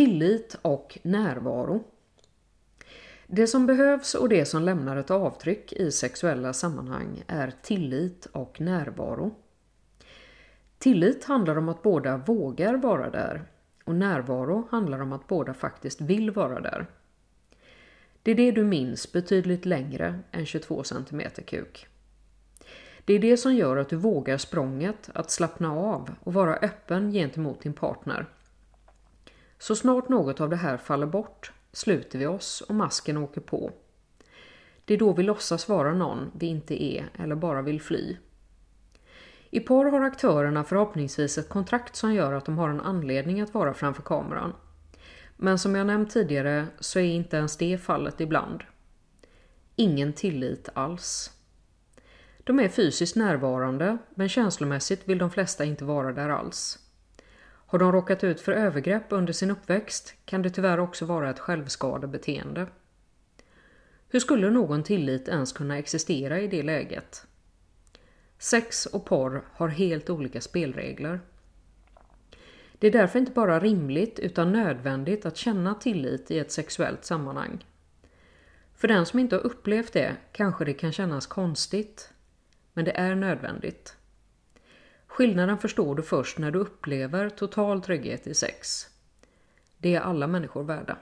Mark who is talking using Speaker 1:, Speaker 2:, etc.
Speaker 1: Tillit och närvaro. Det som behövs och det som lämnar ett avtryck i sexuella sammanhang är tillit och närvaro. Tillit handlar om att båda vågar vara där och närvaro handlar om att båda faktiskt vill vara där. Det är det du minns betydligt längre än 22 cm kuk. Det är det som gör att du vågar språnget att slappna av och vara öppen gentemot din partner. Så snart något av det här faller bort sluter vi oss och masken åker på. Det är då vi låtsas vara någon vi inte är eller bara vill fly. I par har aktörerna förhoppningsvis ett kontrakt som gör att de har en anledning att vara framför kameran. Men som jag nämnt tidigare så är inte ens det fallet ibland. Ingen tillit alls. De är fysiskt närvarande men känslomässigt vill de flesta inte vara där alls. Har de råkat ut för övergrepp under sin uppväxt kan det tyvärr också vara ett självskadebeteende. Hur skulle någon tillit ens kunna existera i det läget? Sex och porr har helt olika spelregler. Det är därför inte bara rimligt utan nödvändigt att känna tillit i ett sexuellt sammanhang. För den som inte har upplevt det kanske det kan kännas konstigt. Men det är nödvändigt. Skillnaden förstår du först när du upplever total trygghet i sex. Det är alla människor värda.